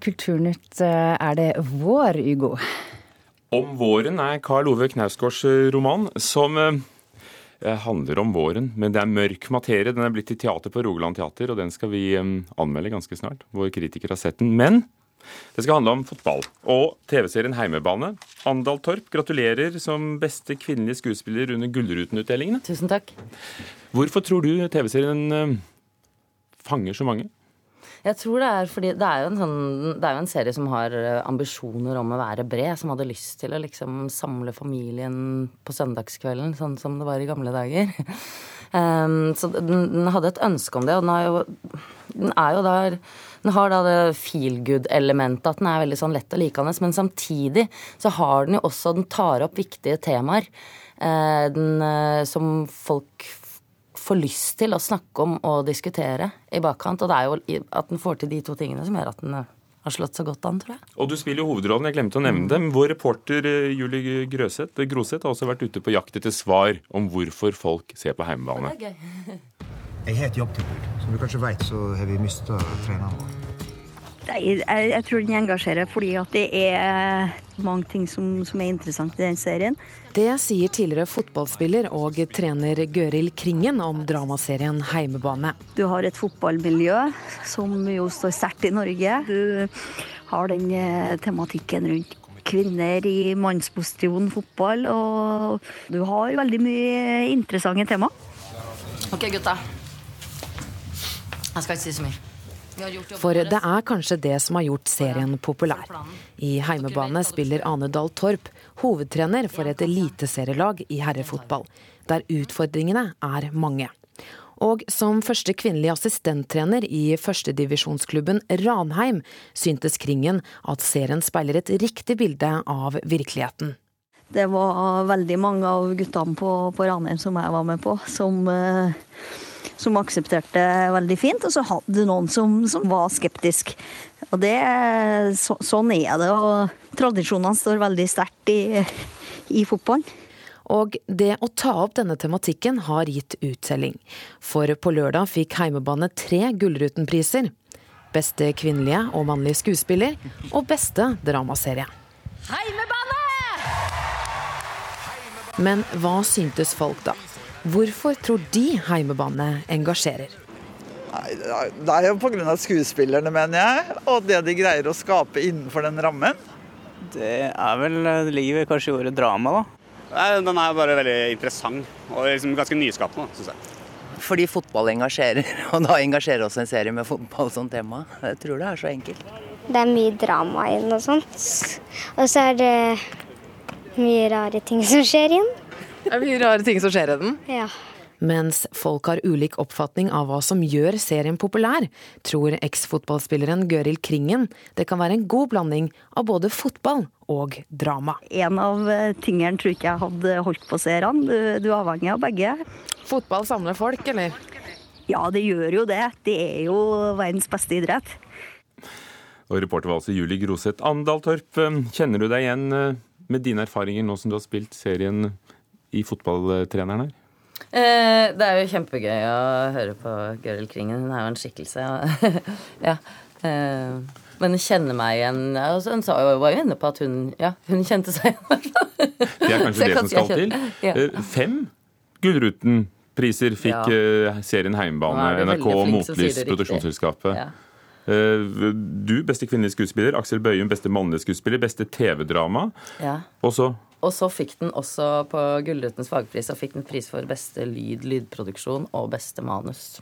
Kulturnytt er det vår, Ugo? Om våren er Karl Ove Knausgårds roman, som handler om våren. Men det er mørk materie. Den er blitt til teater på Rogaland Teater, og den skal vi anmelde ganske snart. Vår kritiker har sett den. Men det skal handle om fotball og TV-serien Heimebane. Andal Torp, gratulerer som beste kvinnelige skuespiller under Gullruten-utdelingene. Tusen takk. Hvorfor tror du TV-serien fanger så mange? Jeg tror det er fordi det er, sånn, det er jo en serie som har ambisjoner om å være bred. Som hadde lyst til å liksom samle familien på søndagskvelden, sånn som det var i gamle dager. Um, så den, den, hadde et ønske om det, og den, har jo, den er jo der Den har da det feel good-elementet, at den er veldig sånn lett og likende, men samtidig så har den jo også Den tar opp viktige temaer uh, den, uh, som folk får lyst til å snakke om og diskutere i bakkant. Og det er jo at den får til de to tingene som gjør at den har slått seg godt an, tror jeg. Og du spiller jo hovedrollen, jeg glemte å nevne dem. Vår reporter eh, Julie Grøseth, Groseth har også vært ute på jakt etter svar om hvorfor folk ser på heimebane. Det er gøy. jeg har et jobbtilbud. Som du kanskje vet, så har vi mista treneren vår. Jeg, jeg, tror den engasjerer fordi at det er mange ting som, som, er interessant i den serien. Det sier tidligere fotballspiller og trener Gøril Kringen om dramaserien Heimebane. Du har et fotballmiljø som jo står sterkt i Norge. Du har den eh, tematikken rundt kvinner i mannsposisjon fotball, og du har veldig mye interessante tema. Ok, gutta. Jeg skal ikke si så mye. For det er kanskje det som har gjort serien populær. I heimebane spiller Ane Dahl Torp hovedtrener for et eliteserielag i herrefotball, der utfordringene er mange. Og som første kvinnelige assistenttrener i førstedivisjonsklubben Ranheim syntes Kringen at serien speiler et riktig bilde av virkeligheten. Det var veldig mange av guttene på, på Ranheim som jeg var med på, som uh som aksepterte veldig fint, og så hadde du noen som, som var skeptisk. Og det, så, Sånn er det. og Tradisjonene står veldig sterkt i, i fotballen. Og det å ta opp denne tematikken har gitt uttelling. For på lørdag fikk Heimebane tre Gullruten-priser. Beste kvinnelige og mannlige skuespiller og beste dramaserie. Heimebane! Men hva syntes folk, da? Hvorfor tror de heimebane engasjerer? Nei, det er jo pga. skuespillerne, mener jeg, og det de greier å skape innenfor den rammen. Det er vel, livet kanskje gjorde drama, da. Den er bare veldig interessant og liksom ganske nyskapende, syns jeg. Fordi fotball engasjerer, og da engasjerer også en serie med fotball som tema. Jeg tror det er så enkelt. Det er mye drama i den og sånt. Og så er det mye rare ting som skjer igjen. Det er mye rare ting som skjer i den. Ja. Mens folk har ulik oppfatning av hva som gjør serien populær, tror eksfotballspilleren Gøril Kringen det kan være en god blanding av både fotball og drama. En av eh, tingene tror ikke jeg hadde holdt på serien. Du, du er avhengig av begge. Fotball samler folk, eller? Ja, det gjør jo det. Det er jo verdens beste idrett. Og reporter var altså Julie Groseth. Andal Torp, kjenner du deg igjen eh, med dine erfaringer nå som du har spilt serien i fotballtreneren her? Eh, det er jo kjempegøy å høre på Gøril Kringen. Hun er jo en skikkelse. ja. Eh, men hun kjenner meg igjen. Altså, hun sa jo, var jo inne på at hun, ja, hun kjente seg igjen. det er kanskje det som skal til. Ja. Eh, fem Gullruten-priser fikk. Eh, serien Heimbane, NRK Motlys, produksjonsselskapet. Eh, du, beste kvinnelige skuespiller. Aksel Bøyum, beste mannlige skuespiller. Beste TV-drama. Ja. Og så og så fikk den også på Gullrutens fagpris og fikk den pris for beste lyd, lydproduksjon og beste manus.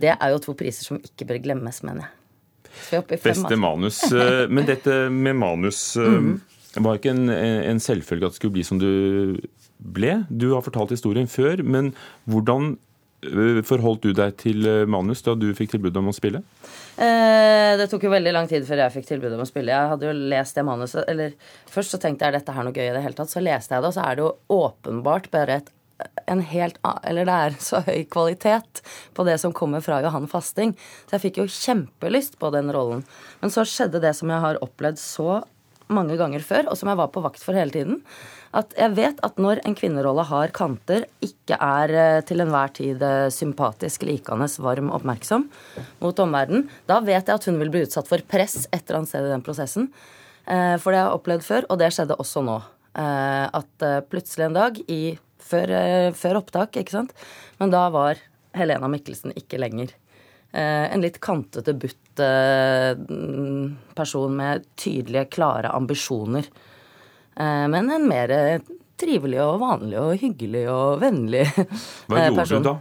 Det er jo to priser som ikke bør glemmes, mener jeg. Beste manus. Eh, men dette med manus mm. var ikke en, en selvfølge at det skulle bli som du ble. Du har fortalt historien før, men hvordan forholdt du deg til eh, manus da du fikk tilbud om å spille? Eh, det tok jo veldig lang tid før jeg fikk tilbud om å spille. Jeg hadde jo lest det manuset, eller Først så tenkte jeg dette her noe gøy i det hele tatt. Så leste jeg det, og så er det jo åpenbart bare et en helt Eller det er så høy kvalitet på det som kommer fra Johan Fasting. Så jeg fikk jo kjempelyst på den rollen. Men så skjedde det som jeg har opplevd så mange ganger før, og som jeg var på vakt for hele tiden. At jeg vet at når en kvinnerolle har kanter, ikke er eh, til enhver tid eh, sympatisk, likende, varm, oppmerksom mot omverdenen, da vet jeg at hun vil bli utsatt for press etter annet sted i den prosessen. Eh, For det har jeg opplevd før, og det skjedde også nå. At plutselig en dag, i, før, før opptak, ikke sant, men da var Helena Mikkelsen ikke lenger. En litt kantete, butt person med tydelige, klare ambisjoner. Eh, Men en mer trivelig og vanlig og hyggelig og vennlig Hva eh, gjorde du da?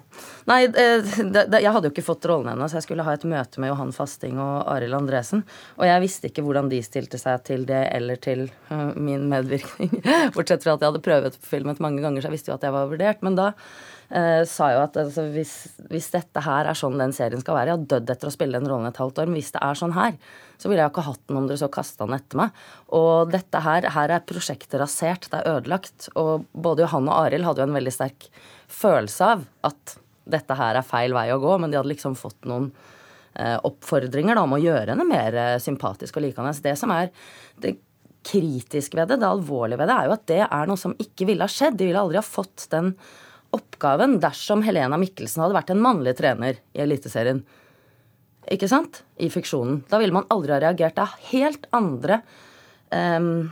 Nei, eh, det, det, jeg hadde jo ikke fått rollen ennå, så jeg skulle ha et møte med Johan Fasting og Arild Andresen. Og jeg visste ikke hvordan de stilte seg til det eller til uh, min medvirkning. Bortsett fra at jeg hadde prøvefilmet mange ganger, så jeg visste jo at jeg var vurdert. Men da uh, sa jeg jo at altså, hvis, hvis dette her er sånn den serien skal være Jeg har dødd etter å spille den rollen et halvt år, men hvis det er sånn her, så ville jeg ikke hatt den om dere så kasta den etter meg. Og dette her, her er prosjektet rasert, det er ødelagt. Og både Johan og Arild hadde jo en veldig sterk følelse av at dette her er feil vei å gå, men de hadde liksom fått noen eh, oppfordringer da, om å gjøre henne mer eh, sympatisk og likende. Det som er det kritiske ved det, det alvorlige ved det, er jo at det er noe som ikke ville ha skjedd. De ville aldri ha fått den oppgaven dersom Helena Mikkelsen hadde vært en mannlig trener i Eliteserien. Ikke sant? I fiksjonen. Da ville man aldri ha reagert. Det er helt andre em,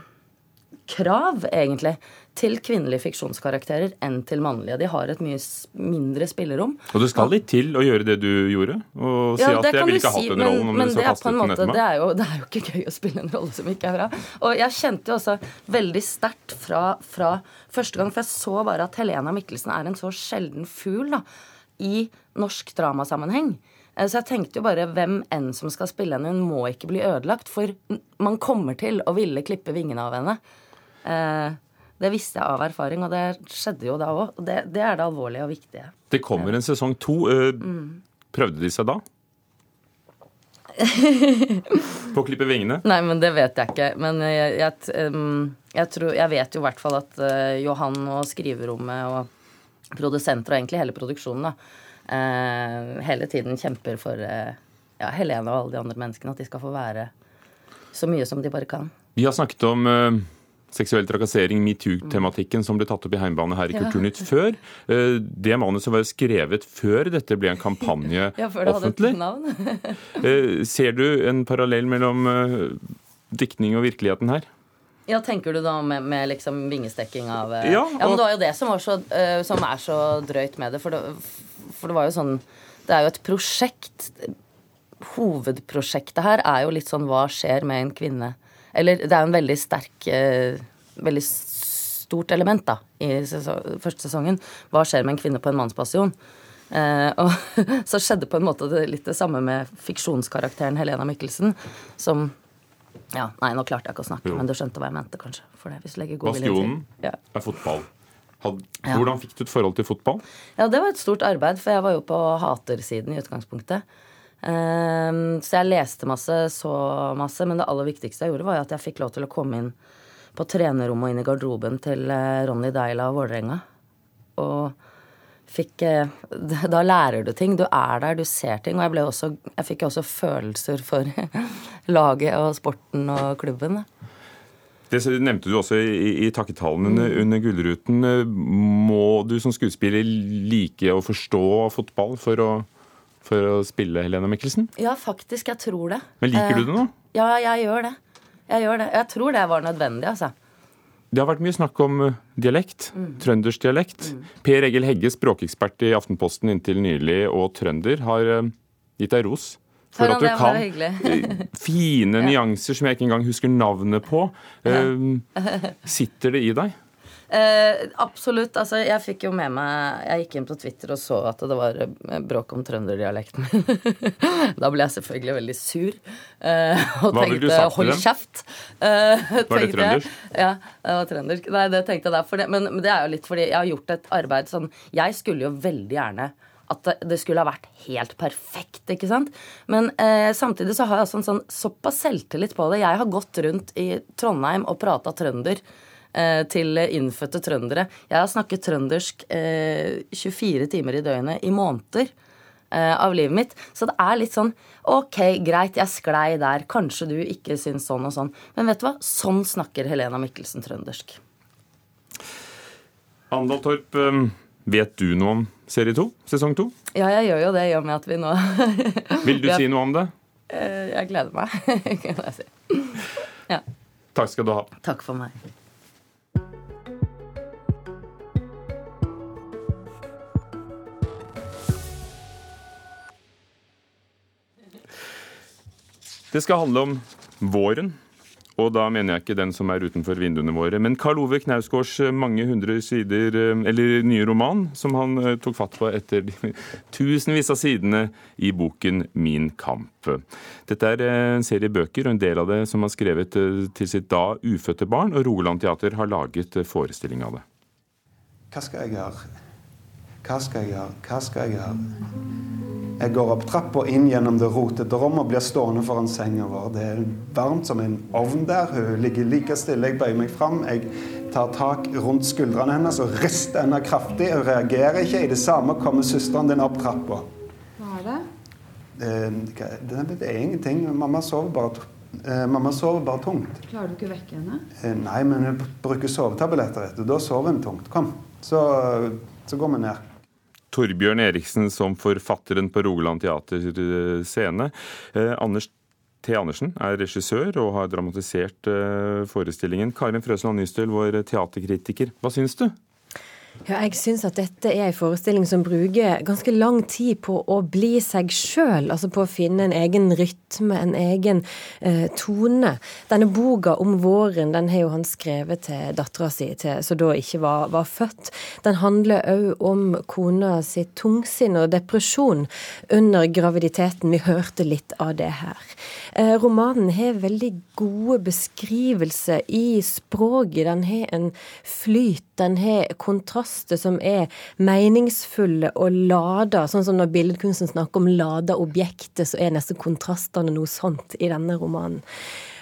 krav, egentlig, til kvinnelige fiksjonskarakterer enn til mannlige. De har et mye mindre spillerom. Og det skal litt til å gjøre det du gjorde? Og si Ja, at jeg ville ikke si, hatt den rollen om men du så kastet en den måte- etter meg? Det er, jo, det er jo ikke gøy å spille en rolle som ikke er bra. Og jeg kjente jo også veldig sterkt fra, fra første gang, for jeg så bare at Helena Mikkelsen er en så sjelden fugl da, i norsk dramasammenheng. Eh, Så jeg tenkte jo bare hvem enn som skal spille henne, hun må ikke bli ødelagt. For man kommer til å ville klippe vingene av henne. Eh, Det visste jeg av erfaring, og det skjedde jo da òg. Det, det er det alvorlige og viktige. Det kommer en sesong to. Eh. Prøvde de seg da? På å klippe vingene? Nei, men det vet jeg ikke. Men jeg, jeg, jeg, tror, jeg vet jo i hvert fall at uh, Johan og skriverommet og produsenter og egentlig hele produksjonen da, hele tiden kjemper for ja, Helene og alle de andre menneskene. At de skal få være så mye som de bare kan. Vi har snakket om eh, seksuell trakassering, metoo-tematikken som ble tatt opp i Heimbane her i Ja. Kulturnytt før. Eh, det manuset var jo skrevet før dette ble en kampanje Ja, før det hadde offentlig. et navn. Eh, ser du en parallell mellom eh, diktning og virkeligheten her? Ja, Tenker du da med, med liksom vingestekking av eh, Ja, men det var jo det som, var så, som er så drøyt med det. For, det. for det var jo sånn Det er jo et prosjekt. Hovedprosjektet her er jo litt sånn hva skjer med en kvinne Eller det er en veldig sterk eh, Veldig stort element da i sesong, første sesongen. Hva skjer med en kvinne på en mannspasion? Eh, og så skjedde på en måte det, litt det samme med fiksjonskarakteren Helena Mikkelsen, som ja, Nei, nå klarte jeg ikke å snakke, Jo. men du skjønte hva jeg mente, kanskje. For det, hvis du legger god Bastionen. Ja. er fotball. Had, Ja. Hvordan fikk du et forhold til fotball? ja, det var et stort arbeid, for jeg var jo på hatersiden i utgangspunktet. Ehm, så jeg leste masse, så masse, men det aller viktigste jeg gjorde, var at jeg fikk lov til å komme inn på trenerrommet og inn i garderoben til eh, Ronny Deila og Vålerenga. Og fikk eh, Da lærer du ting. Du er der, du ser ting. Og jeg, ble også, jeg fikk også følelser for laget og sporten og klubben. Det nevnte du også i, i takketalen under, Mm. under Gullruten. Eh, Må du som skuespiller like å forstå fotball for å, for å spille Helene Mikkelsen? Ja, faktisk. Jeg tror det. Men liker du Eh, det nå? Ja, jeg gjør det. Jeg gjør det. Jeg tror det var nødvendig, altså. Det har vært mye snakk om eh, dialekt. Mm. Trøndersdialekt. Per Egil Hegge, språkekspert i Aftenposten inntil nylig, og trønder, har eh, gitt deg ros. For at du kan eh, fine nyanser som jeg ikke engang husker navnet på. Eh, Sitter det i deg? Eh, absolutt. Altså, jeg fikk jo med meg Jeg gikk inn på Twitter og så at det var eh, bråk om trønderdialekten min. da ble jeg selvfølgelig veldig sur. eh, og Hva tenkte 'hold dem?" kjeft'. Eh, Var det trøndersk? Ja, det var trøndersk. Nei, det tenkte jeg der. For det, men, men det er jo litt fordi jeg har gjort et arbeid sånn Jeg skulle jo veldig gjerne at det- skulle ha vært helt perfekt, ikke sant? Men eh, samtidig så har jeg også en sånn såpass selvtillit på det. Jeg har gått rundt i Trondheim og prata trønder til innfødte trøndere. Jeg har snakket trøndersk eh, 24 timer i døgnet i måneder eh, av livet mitt. Så det er litt sånn Ok, greit, jeg sklei der. Kanskje du ikke syns sånn og sånn. Men vet du hva? Sånn snakker Helena Mikkelsen trøndersk. Andal Torp, eh, vet du noe om serie to, sesong to? Ja, jeg gjør jo det i og med at vi nå Vil du si noe om det? Eh, Jeg gleder meg, kan jeg si. Ja. Takk skal du ha. Takk for meg. Det skal handle om våren. Og da mener jeg ikke den som er utenfor vinduene våre, men Karl Ove Knausgårds mange hundre sider, eh, eller nye roman, som han eh, tok fatt på etter tusenvis av sidene i boken Min kamp. Dette er eh, en serie bøker, og en del av det som han skrevet til sitt da ufødte barn, og Rogaland Teater har laget forestilling av det. Hva skal jeg gjøre? Hva skal jeg gjøre? Hva skal jeg gjøre? Jeg går opp trappa inn gjennom det rotete rommet og blir stående foran senga vår. Det er varmt som en ovn der. Hun ligger like stille. Jeg bøyer meg fram. Jeg tar tak rundt skuldrene hennes og rister henne kraftig. Hun reagerer ikke. I det samme kommer søsteren din opp trappa. Hva er det? Det, det, det er ingenting. Mamma sover bare, eh, mamma sover bare tungt. Klarer du ikke å vekke henne? Eh, Nei, men hun bruker sovetabletter. Da sover hun tungt. Kom, så, så går vi ned. Torbjørn Eriksen som forfatteren på Rogaland Teater scene. Eh, Anders T. Andersen er regissør og har dramatisert eh, forestillingen. Karin Frøsland Nystøl, vår teaterkritiker, hva syns du? Ja, jeg syns at dette er en forestilling som bruker ganske lang tid på å bli seg sjøl. Altså på å finne en egen rytme, en egen eh, tone. Denne boka om våren den har jo han skrevet til dattera si, som da ikke var, var født. Den handler òg om kona sitt tungsinn og depresjon under graviditeten. Vi hørte litt av det her. Eh, romanen har veldig gode beskrivelser i språket. Den har en flyt, den har kontraster som er meningsfulle og lada. Sånn som når billedkunsten snakker om lada objektet, så er nesten kontrastene noe sånt i denne romanen.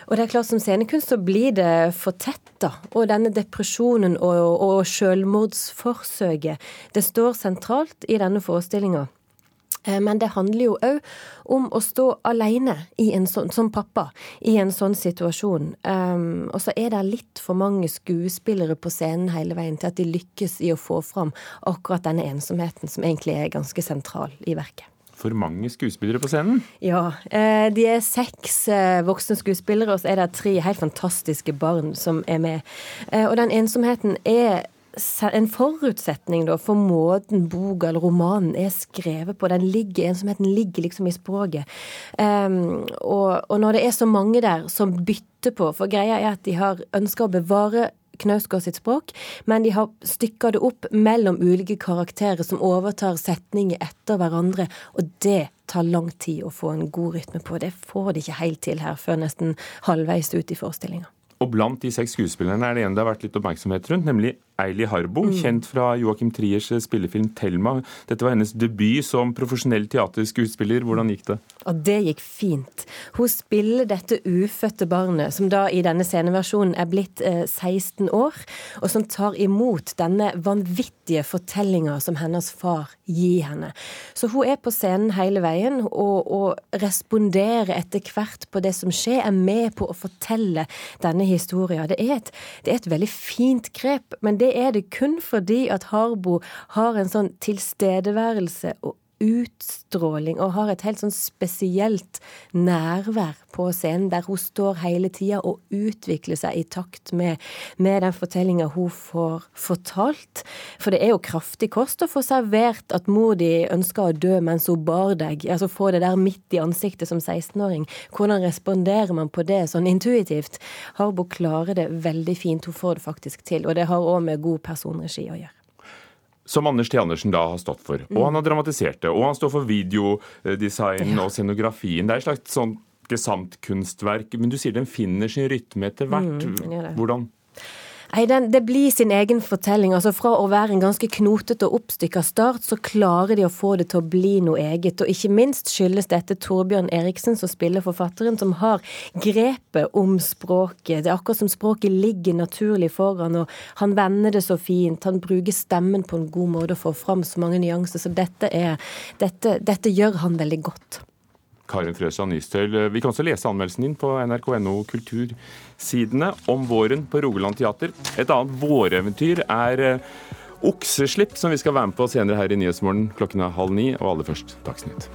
Og det er klart Som scenekunst så blir det for tett, da. Og denne depresjonen og, og selvmordsforsøket, det står sentralt i denne forestillinga. Men det handler jo òg om å stå alene sånn, som pappa i en sånn situasjon. Um, og så er det litt for mange skuespillere på scenen hele veien til at de lykkes i å få fram akkurat denne ensomheten, som egentlig er ganske sentral i verket. For mange skuespillere på scenen? Ja. De er seks voksne skuespillere, og så er det tre helt fantastiske barn som er med. Og den ensomheten er en forutsetning da, for måten boka eller romanen er skrevet på. Den ligger, Ensomheten ligger liksom i språket. Um, og, og, når det er så mange der som bytter på For greia er at de har ønska å bevare Knausgård sitt språk, men de har stykka det opp mellom ulike karakterer som overtar setninger etter hverandre, og det tar lang tid å få en god rytme på. Det får de ikke helt til her før nesten halvveis ut i forestillinga. Og blant de seks skuespillerne er det en det har vært litt oppmerksomhet rundt, nemlig Eili Harbo, mm. kjent fra Joakim Triers spillefilm 'Thelma'. Dette var hennes debut som profesjonell teaterskuespiller. Hvordan gikk det? Og det gikk fint. Hun spiller dette ufødte barnet, som da i denne sceneversjonen er blitt eh, 16 år, og som tar imot denne vanvittige fortellinga som hennes far gir henne. Så hun er på scenen hele veien og, og responderer etter hvert på det som skjer, er med på å fortelle denne historien. Det er et, det er et veldig fint grep, men det er det kun fordi at Harbo har en sånn tilstedeværelse og utstråling og har et helt sånn spesielt nærvær på scenen, der hun står hele tida og utvikler seg i takt med, med den fortellinga hun får fortalt. For det er jo kraftig kost å få servert at mor di ønsker å dø mens hun bar deg. Altså få det der midt i ansiktet som 16-åring. Hvordan responderer man på det sånn intuitivt? Harbo klarer det veldig fint, hun får det faktisk til. Og det har òg med god personregi å gjøre som Anders T. Andersen da har stått for. Og han har dramatisert det. Og han står for videodesign ja. og scenografien. Det er et slags sånn gesamtkunstverk. Men du sier den finner sin rytme etter hvert. Mm, Hvordan? Nei, den, Det blir sin egen fortelling. altså Fra å være en ganske knotete og oppstykka start, så klarer de å få det til å bli noe eget. Og ikke minst skyldes dette Torbjørn Eriksen, som spiller forfatteren, som har grepet om språket. Det er akkurat som språket ligger naturlig foran, og han vender det så fint. Han bruker stemmen på en god måte og får fram så mange nyanser. Så dette, er, dette, dette gjør han veldig godt. Karin Frøsland Nystøl. Vi kan også lese anmeldelsen din på nrk.no kultursidene om våren på Rogaland teater. Et annet våreventyr er eh, Okseslipp, som vi skal være med på senere her i Nyhetsmorgen klokken er halv ni, og aller først Dagsnytt.